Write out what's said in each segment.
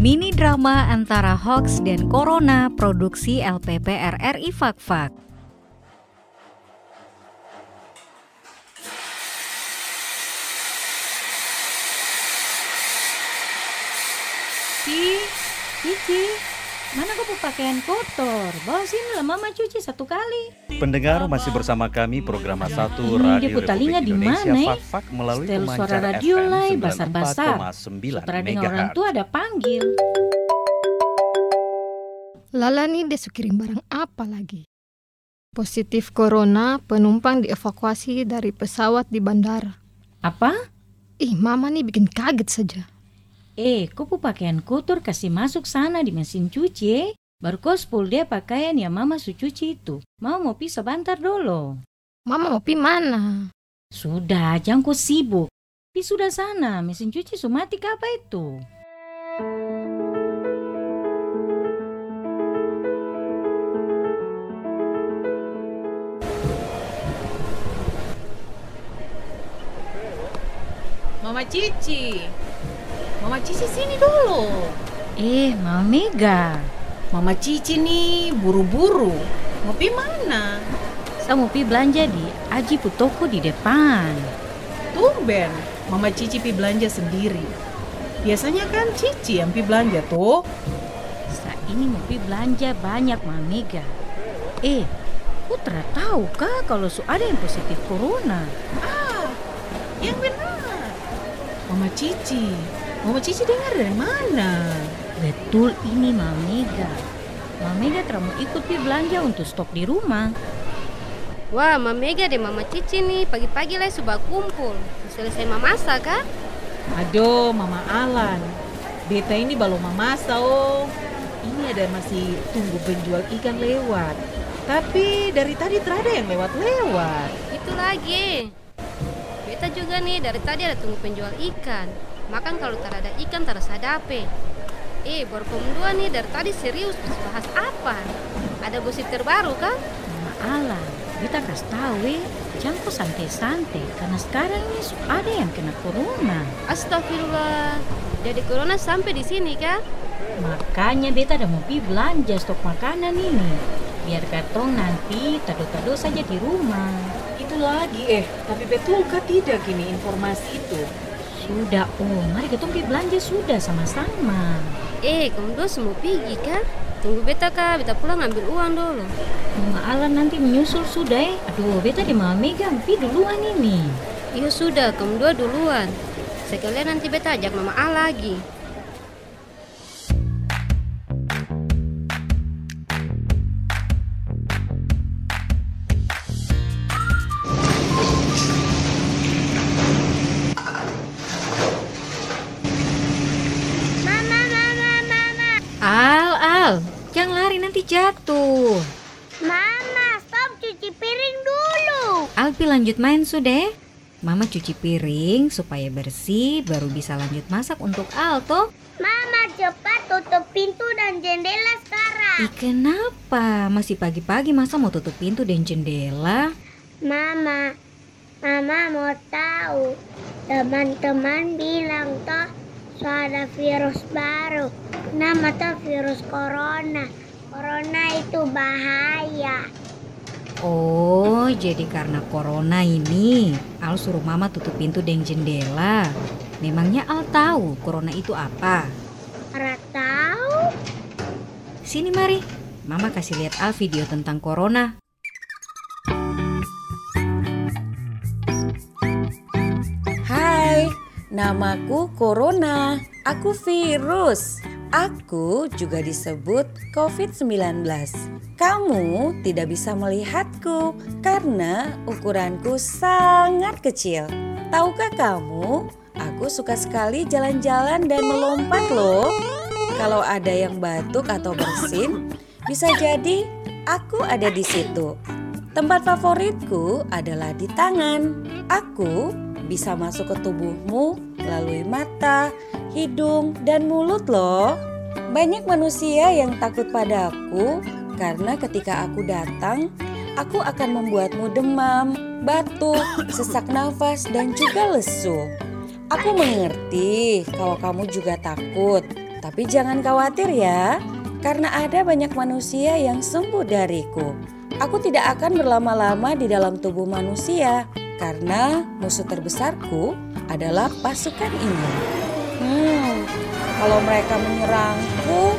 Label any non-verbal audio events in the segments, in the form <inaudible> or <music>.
Mini drama antara hoax dan corona produksi LPP RRI Fakfak. Cici, Cici, mana kau pakaian kotor? Bawa sini lah mama cuci satu kali. Pendengar masih bersama kami program satu Ini Radio Republik di Indonesia mana, eh? Fak-Fak melalui Setel pemancar suara radio FM lah, basar-basar. 94,9 Sutra dengan orang tua ada panggil. Lala nih dia kirim barang apa lagi? Positif corona, penumpang dievakuasi dari pesawat di bandara. Apa? Ih, mama nih bikin kaget saja. Eh, kau pu pakaian kotor kasih masuk sana di mesin cuci eh. Baru kau sepul dia pakaian yang mama su cuci itu. Mau mau pisah sebentar dulu. Mama mau pi mana? Sudah, jangan kau sibuk. Pi sudah sana, mesin cuci su mati ke apa itu? Mama Cici. Mama Cici sini dulu. Eh, Mama Mega. Mama Cici nih buru-buru. Mau pi mana? Saya mau pi belanja di Aji Putoko di depan. Tumben. Mama Cici pi belanja sendiri. Biasanya kan Cici yang pi belanja tuh. Saya ini mau pi belanja banyak Mama Mega. Eh, Putra tahu kah kalau su ada yang positif corona? Ah, yang benar. Mama Cici. Mama Cici dengar dari mana? Betul ini Mama Mega. Mama Mega terus mau ikut pi belanja untuk stok di rumah. Wah, Mama Mega dan Mama Cici nih pagi-pagi lah sudah kumpul. Selesai memasak kah? Aduh, Mama Alan. Beta ini belum memasak oh. Ini ada masih tunggu penjual ikan lewat. Tapi dari tadi terada yang lewat-lewat. Itu lagi. Beta juga nih dari tadi ada tunggu penjual ikan. Makan kalau tak ada ikan tak ada sadape. Eh, baru dua nih dari tadi serius bahas apa? Ada gosip terbaru kah? Mama Alan, kita kasih tahu eh, jangan kok santai-santai karena sekarang ini ada yang kena corona. Astagfirullah. Jadi corona sampai di sini kah? Makanya beta ada mau pi belanja stok makanan ini. Biar katong nanti tado-tado saja di rumah. Itu lagi eh, tapi betulkah tidak gini informasi itu? Sudah, oh mari kita pi belanja sudah sama-sama. Eh, kamu dua semua pergi kah? Tunggu beta kah? Beta pulang ambil uang dulu. Mama Alan nanti menyusul sudah eh. Aduh, beta di Mama Mega pi duluan ini. Iya sudah, kamu dua duluan. Sekalian nanti beta ajak Mama A lagi. Mama, stop cuci piring dulu. Alpi lanjut main sudah. Mama cuci piring supaya bersih baru bisa lanjut masak untuk Al toh. Mama, cepat tutup pintu dan jendela sekarang. Ih kenapa? Masih pagi-pagi masa mau tutup pintu dan jendela? Mama, Mama mau tahu. Teman-teman bilang toh so ada virus baru. Nama tuh virus corona. Corona itu bahaya. Oh, jadi karena corona ini Al suruh mama tutup pintu dan jendela. Memangnya Al tahu corona itu apa? Ora tahu? Sini mari, mama kasih lihat Al video tentang corona. Hai, namaku Corona. Aku virus. Aku juga disebut COVID-19. Kamu tidak bisa melihatku karena ukuranku sangat kecil. Tahukah kamu, aku suka sekali jalan-jalan dan melompat loh. Kalau ada yang batuk atau bersin, bisa jadi aku ada di situ. Tempat favoritku adalah di tangan. Aku bisa masuk ke tubuhmu melalui mata, hidung, dan mulut loh. Banyak manusia yang takut padaku karena ketika aku datang, aku akan membuatmu demam, batuk, sesak nafas, dan juga lesu. Aku mengerti kalau kamu juga takut, Tapi jangan khawatir ya, karena ada banyak manusia yang sembuh dariku. Aku tidak akan berlama-lama di dalam tubuh manusia, karena musuh terbesarku adalah pasukan ini. Hmm, kalau mereka menyerangku,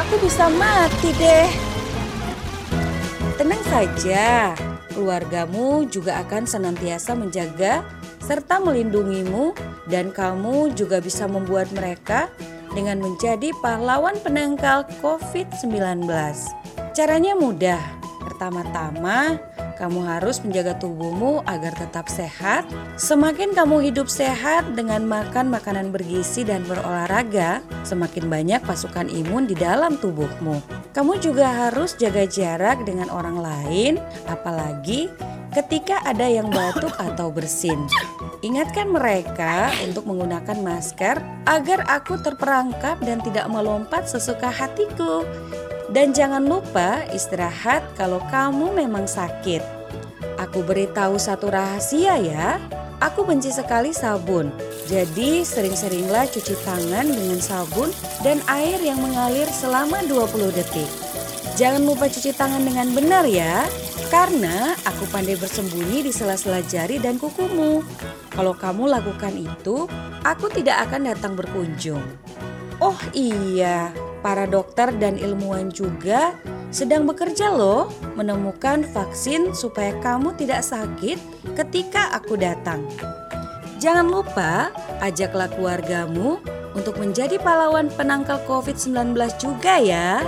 aku bisa mati deh. Tenang saja, keluargamu juga akan senantiasa menjaga serta melindungimu dan kamu juga bisa membuat mereka dengan menjadi pahlawan penangkal COVID-19. Caranya mudah. Pertama-tama, kamu harus menjaga tubuhmu agar tetap sehat. Semakin kamu hidup sehat dengan makan makanan bergizi dan berolahraga, semakin banyak pasukan imun di dalam tubuhmu. Kamu juga harus jaga jarak dengan orang lain, apalagi ketika ada yang batuk <laughs> atau bersin. Ingatkan mereka untuk menggunakan masker agar aku terperangkap dan tidak melompat sesuka hatiku. Dan jangan lupa istirahat kalau kamu memang sakit. Aku beritahu satu rahasia ya. Aku benci sekali sabun. Jadi sering-seringlah cuci tangan dengan sabun dan air yang mengalir selama 20 detik. Jangan lupa cuci tangan dengan benar ya. Karena aku pandai bersembunyi di sela-sela jari dan kukumu. Kalau kamu lakukan itu, aku tidak akan datang berkunjung. Oh iya, para dokter dan ilmuwan juga sedang bekerja loh menemukan vaksin supaya kamu tidak sakit ketika aku datang. Jangan lupa ajaklah keluargamu untuk menjadi pahlawan penangkal COVID-19 juga ya.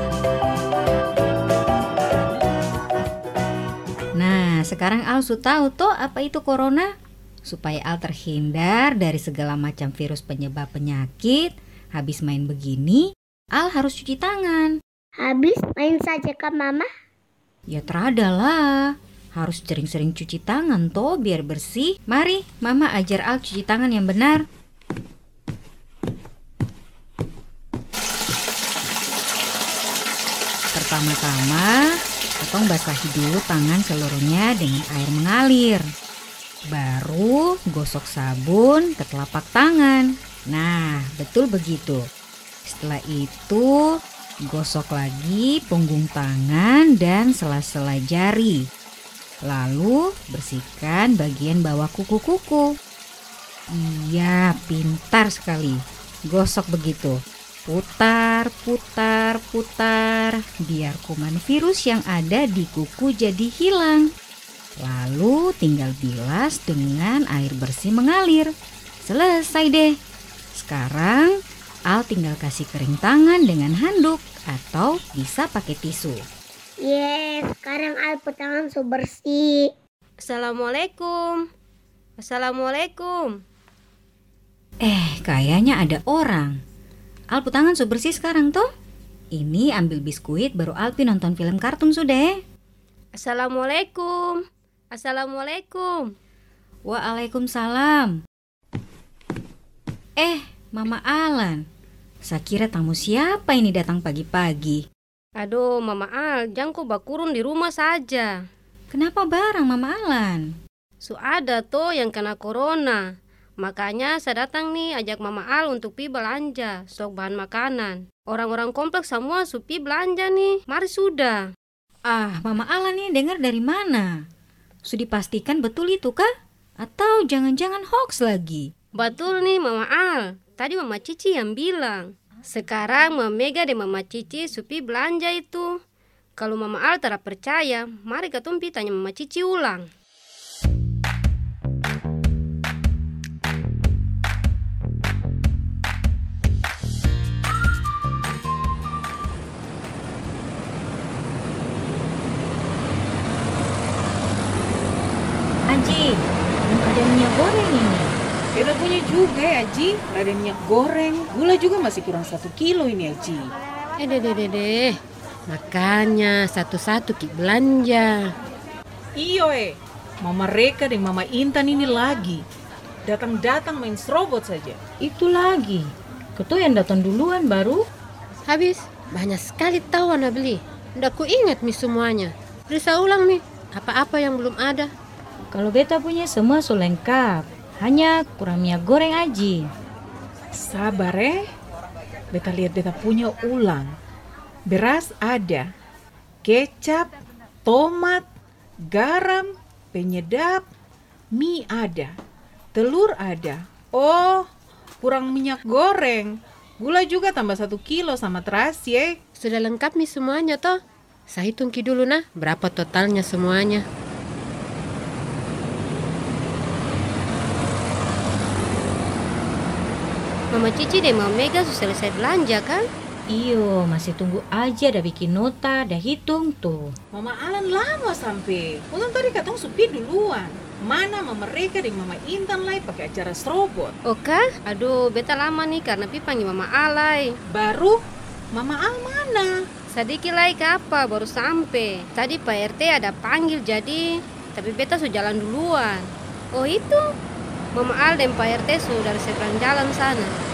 Nah, sekarang Al sudah tahu toh apa itu corona? Supaya Al terhindar dari segala macam virus penyebab penyakit, habis main begini, Al harus cuci tangan. Habis main saja ke mama? Ya terada lah. Harus sering-sering cuci tangan toh biar bersih. Mari, Mama ajar Al cuci tangan yang benar. Pertama-tama, potong basahi dulu tangan seluruhnya dengan air mengalir. Baru gosok sabun ke telapak tangan. Nah, betul begitu. Setelah itu, gosok lagi punggung tangan dan sela-sela jari. Lalu, bersihkan bagian bawah kuku-kuku. Iya, pintar sekali. Gosok begitu. Putar, putar, putar, biar kuman virus yang ada di kuku jadi hilang. Lalu tinggal bilas dengan air bersih mengalir. Selesai deh. Sekarang Al tinggal kasih kering tangan dengan handuk atau bisa pakai tisu. Yes, sekarang Al tangan so bersih. Assalamualaikum. Assalamualaikum. Eh, kayaknya ada orang. Al tangan so bersih sekarang tuh. Ini ambil biskuit baru Alpi nonton film kartun sudah. Assalamualaikum. Assalamualaikum. Waalaikumsalam. Eh, Mama Alan. Saya kira tamu siapa ini datang pagi-pagi. Aduh, Mama Al, jangku bakurun di rumah saja. Kenapa barang Mama Alan? Su ada tuh yang kena corona. Makanya saya datang nih ajak Mama Al untuk pi belanja stok bahan makanan. Orang-orang kompleks semua supi belanja nih. Mari sudah. Ah, Mama Alan nih dengar dari mana? Sudah dipastikan betul itu kah? Atau jangan-jangan hoax lagi? Betul nih Mama Al. Tadi Mama Cici yang bilang. Sekarang Mama Mega dan Mama Cici supi belanja itu. Kalau Mama Al tidak percaya, mari ketumpi tanya Mama Cici ulang. Juga ya, Ji. Ada minyak goreng. Gula juga masih kurang satu kilo ini ya, Ji. Eh, deh, deh, deh, deh. Makanya satu-satu ki belanja. Iyo eh, Mama Reka dan Mama Intan ini lagi. Datang-datang main serobot saja. Itu lagi. Ketua yang datang duluan baru. Habis, banyak sekali tahu Anda beli. Nggak ku ingat nih semuanya. Periksa ulang nih, apa-apa yang belum ada. Kalau beta punya semua so lengkap. Hanya kurang minyak goreng aji. Sabar eh. beta lihat beta punya ulang. Beras ada, kecap, tomat, garam, penyedap, mie ada, telur ada. Oh, kurang minyak goreng. Gula juga tambah satu kilo sama terasi ya. Sudah lengkap nih semuanya toh. Saya hitung dulu nah, berapa totalnya semuanya. Mama Cici dan Mama Mega sudah selesai belanja kan? Iyo, masih tunggu aja dah bikin nota, dah hitung tuh. Mama Alan lama sampai. Untung tadi katong supi duluan. Mana mama mereka dan mama Intan lai pakai acara serobot. Oka? Aduh, beta lama nih karena pi panggil Mama Alai. Baru mama Al mana? Sadiki lai ke apa baru sampai. Tadi Pak RT ada panggil jadi, tapi beta sudah jalan duluan. Oh itu, Mama Al dan Pak RT sudah dari seberang jalan sana.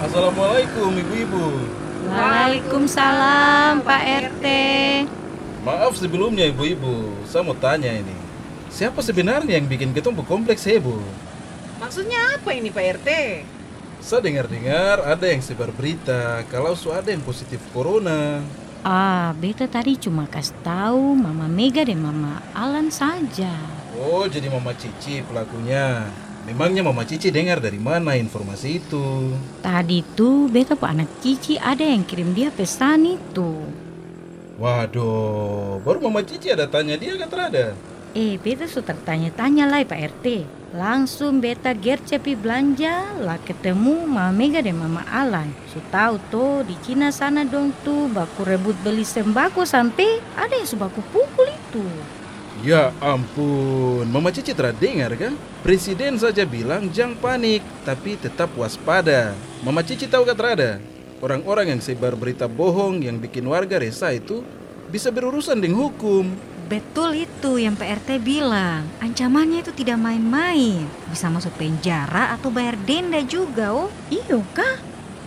Assalamualaikum ibu-ibu. Waalaikumsalam Pak RT. Maaf sebelumnya ibu-ibu, saya mau tanya ini. Siapa sebenarnya yang bikin ketemu kompleks heboh? Maksudnya apa ini Pak RT? Saya dengar-dengar ada yang sebar berita kalau su ada yang positif corona. Ah, beta tadi cuma kasih tahu Mama Mega dan Mama Alan saja. Oh, jadi Mama Cici pelakunya. Memangnya Mama Cici dengar dari mana informasi itu? Tadi tuh beta po anak Cici ada yang kirim dia pesan itu. Waduh, baru Mama Cici ada tanya dia kan terada? Eh, beta sudah tanya-tanya lah Pak RT. Langsung beta gerce pi belanja lah ketemu Mama Mega dan Mama Alan. Su tahu tuh di Cina sana dong tuh baku rebut beli sembako sampai ada yang subaku pukul itu. Ya ampun, Mama Cici terdengar kan? Presiden saja bilang jangan panik, tapi tetap waspada. Mama Cici tahu kan terada? Orang-orang yang sebar berita bohong yang bikin warga resah itu bisa berurusan dengan hukum. Betul itu yang PRT bilang. Ancamannya itu tidak main-main. Bisa masuk penjara atau bayar denda juga, oh. Iyo kah?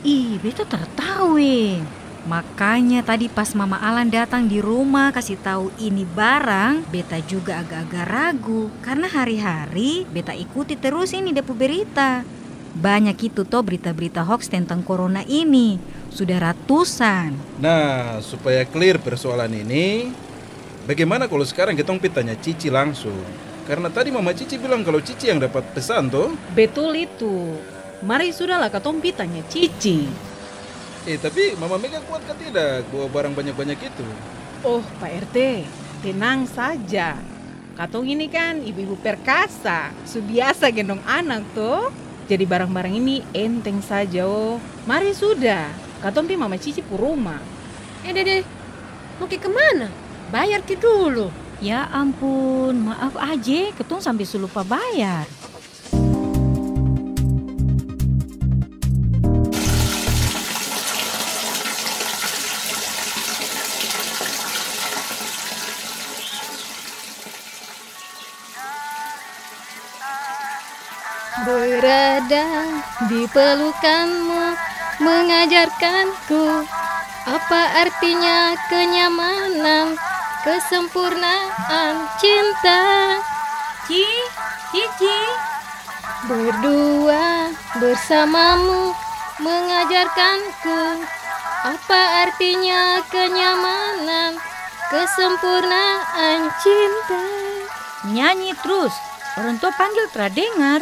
Ih, beta tertahu eh. Makanya tadi pas Mama Alan datang di rumah kasih tahu ini barang, beta juga agak-agak ragu karena hari-hari beta ikuti terus ini depu berita. Banyak itu toh berita-berita hoax tentang corona ini. Sudah ratusan. Nah, supaya clear persoalan ini, bagaimana kalau sekarang kita tanya Cici langsung? Karena tadi Mama Cici bilang kalau Cici yang dapat pesan tuh. Betul itu. Mari sudahlah katompi tanya Cici. Eh, tapi Mama Mega kuat kan tidak bawa barang banyak-banyak itu? Oh, Pak RT, tenang saja. Katong ini kan ibu-ibu perkasa, subiasa gendong anak tuh. Jadi barang-barang ini enteng saja oh. Mari sudah, katong pi Mama Cici ke rumah. Eh dede, mau ke ke mana? Bayar ki dulu. Ya ampun, maaf aja, ketong sampai lupa bayar. Berada di pelukanmu mengajarkanku apa artinya kenyamanan, kesempurnaan cinta. Ci, Cici. Berdua bersamamu mengajarkanku apa artinya kenyamanan, kesempurnaan cinta. Nyanyi terus, orang tua panggil terdengar.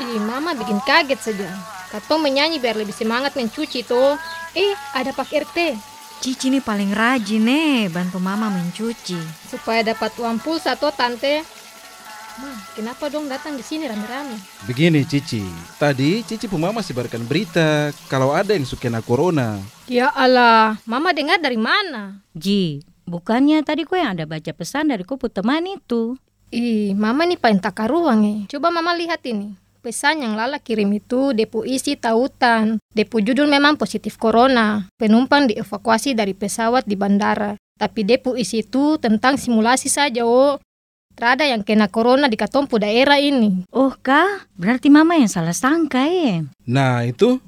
Ih, mama bikin kaget saja. Katong menyanyi biar lebih semangat mencuci tuh. Eh, ada Pak RT. Cici ini paling rajin nih bantu mama mencuci. Supaya dapat uang pulsa tuh tante. Ma, kenapa dong datang di sini rame-rame? Begini Cici, tadi Cici pu mama sebarkan berita kalau ada yang sukena corona. Ya Allah, mama dengar dari mana? Ji, bukannya tadi kau yang ada baca pesan dari kupu teman itu. Ih, mama nih paling takaruang eh. Coba mama lihat ini. Pesan yang Lala kirim itu depu isi tautan. Depu judul memang positif corona. Penumpang dievakuasi dari pesawat di bandara. Tapi depu isi itu tentang simulasi saja, oh. Terada yang kena corona di katompu daerah ini. Oh kah? Berarti mama yang salah sangka ya? Nah itu,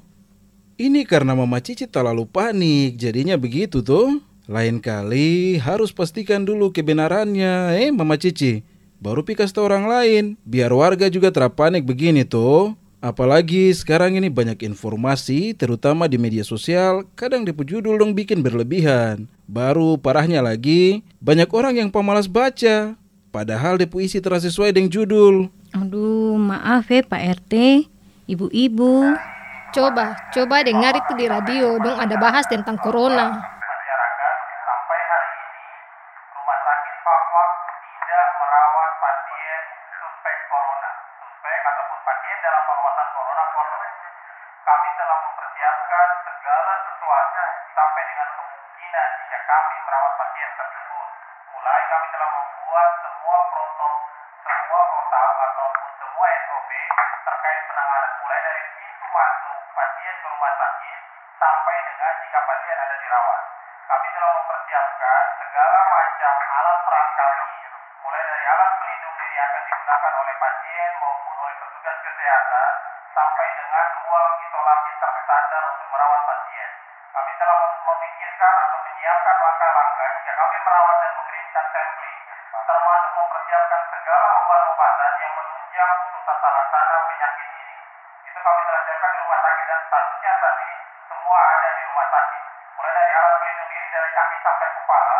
ini karena Mama Cici terlalu panik, jadinya begitu tuh. Lain kali harus pastikan dulu kebenarannya, eh Mama Cici. Baru pikas ke orang lain, biar warga juga terpanik begini tuh. Apalagi sekarang ini banyak informasi, terutama di media sosial, kadang depu judul dong bikin berlebihan. Baru parahnya lagi, banyak orang yang pemalas baca, padahal depu isi terasa sesuai dengan judul. Aduh, maaf ya Pak RT, ibu-ibu. Coba, coba dengar itu di radio, dong ada bahas tentang corona. masyarakat sampai hari ini rumah sakit Fafak tidak merawat pasien suspek corona, suspek ataupun pasien dalam pengawasan corona kosong. Kami telah mempersiapkan segala sesuatu sampai dengan kemungkinan jika kami merawat pasien tersebut. Mulai kami telah membuat semua protokol, semua protokol ataupun semua SOP terkait penanganan mulai dari pintu masuk pasien ke rumah sakit sampai dengan jika pasien ada dirawat. Kami telah mempersiapkan segala macam alat perangkat mulai dari alat pelindung diri yang akan digunakan oleh pasien maupun oleh petugas kesehatan sampai dengan ruang isolasi terstandar untuk merawat pasien. Kami telah mem- memikirkan atau menyiapkan langkah-langkah jika kami merawat dan mengirimkan sampling, termasuk mempersiapkan segala obat-obatan yang menunjang untuk tata laksana penyakit ini. Itu kami telah siapkan di rumah sakit dan statusnya ini semua ada di rumah sakit. Mulai dari alat pelindung diri dari kaki sampai kepala,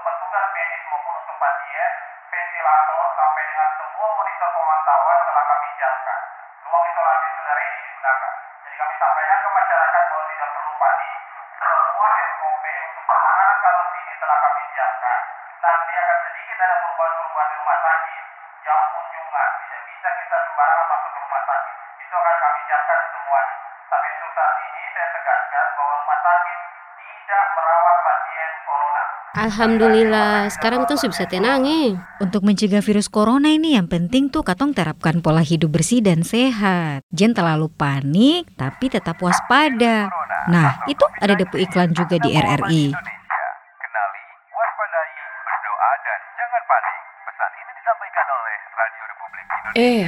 untuk petugas medis maupun untuk pasien, ventilator sampai dengan semua monitor pemantauan telah kami siapkan. Ruang isolasi sudah ready digunakan. Jadi kami sampaikan ke masyarakat bahwa tidak perlu panik. Semua SOP untuk penanganan kasus ini telah kami siapkan. Nanti akan sedikit ada perubahan-perubahan di rumah sakit. Jam kunjungan tidak bisa kita sembarangan masuk ke rumah sakit. Itu akan kami siapkan semuanya. Tapi untuk saat ini saya tegaskan bahwa rumah sakit tidak merawat pasien corona. Alhamdulillah, sekarang sudah bisa tenang eh. Untuk mencegah virus corona ini yang penting tuh katong terapkan pola hidup bersih dan sehat. Jangan terlalu panik, tapi tetap waspada. Nah, itu ada depu iklan juga di RRI. Kenali, waspadai, berdoa, dan jangan panik. Pesan ini disampaikan oleh Radio Republik Indonesia. Eh,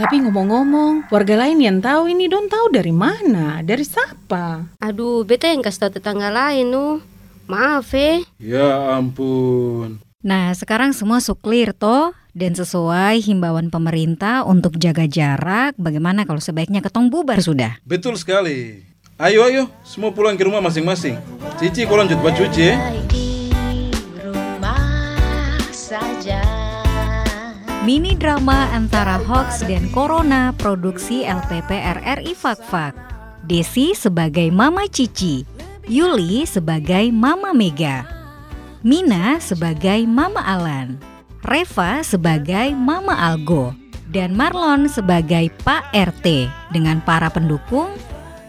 tapi ngomong-ngomong, warga lain yang tahu ini don tahu dari mana? Dari siapa? Aduh, beta yang kasih tahu tetangga lain nu. Maaf eh. Ya ampun. Nah, sekarang semua suklir toh dan sesuai himbauan pemerintah untuk jaga jarak, bagaimana kalau sebaiknya ketong bubar sudah? Betul sekali. Ayo ayo, semua pulang ke rumah masing-masing. Cici kau lanjut buat cuci ya. Mini drama antara hoax dan corona produksi LPP RRI Fakfak. Desi sebagai Mama Cici, Yuli sebagai Mama Mega, Mina sebagai Mama Alan, Reva sebagai Mama Algo, dan Marlon sebagai Pak RT dengan para pendukung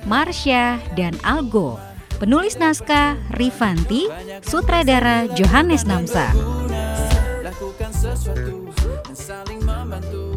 Marsha dan Algo. Penulis naskah Rifanti, sutradara Johannes Namsa. Lakukan sesuatu dan saling membantu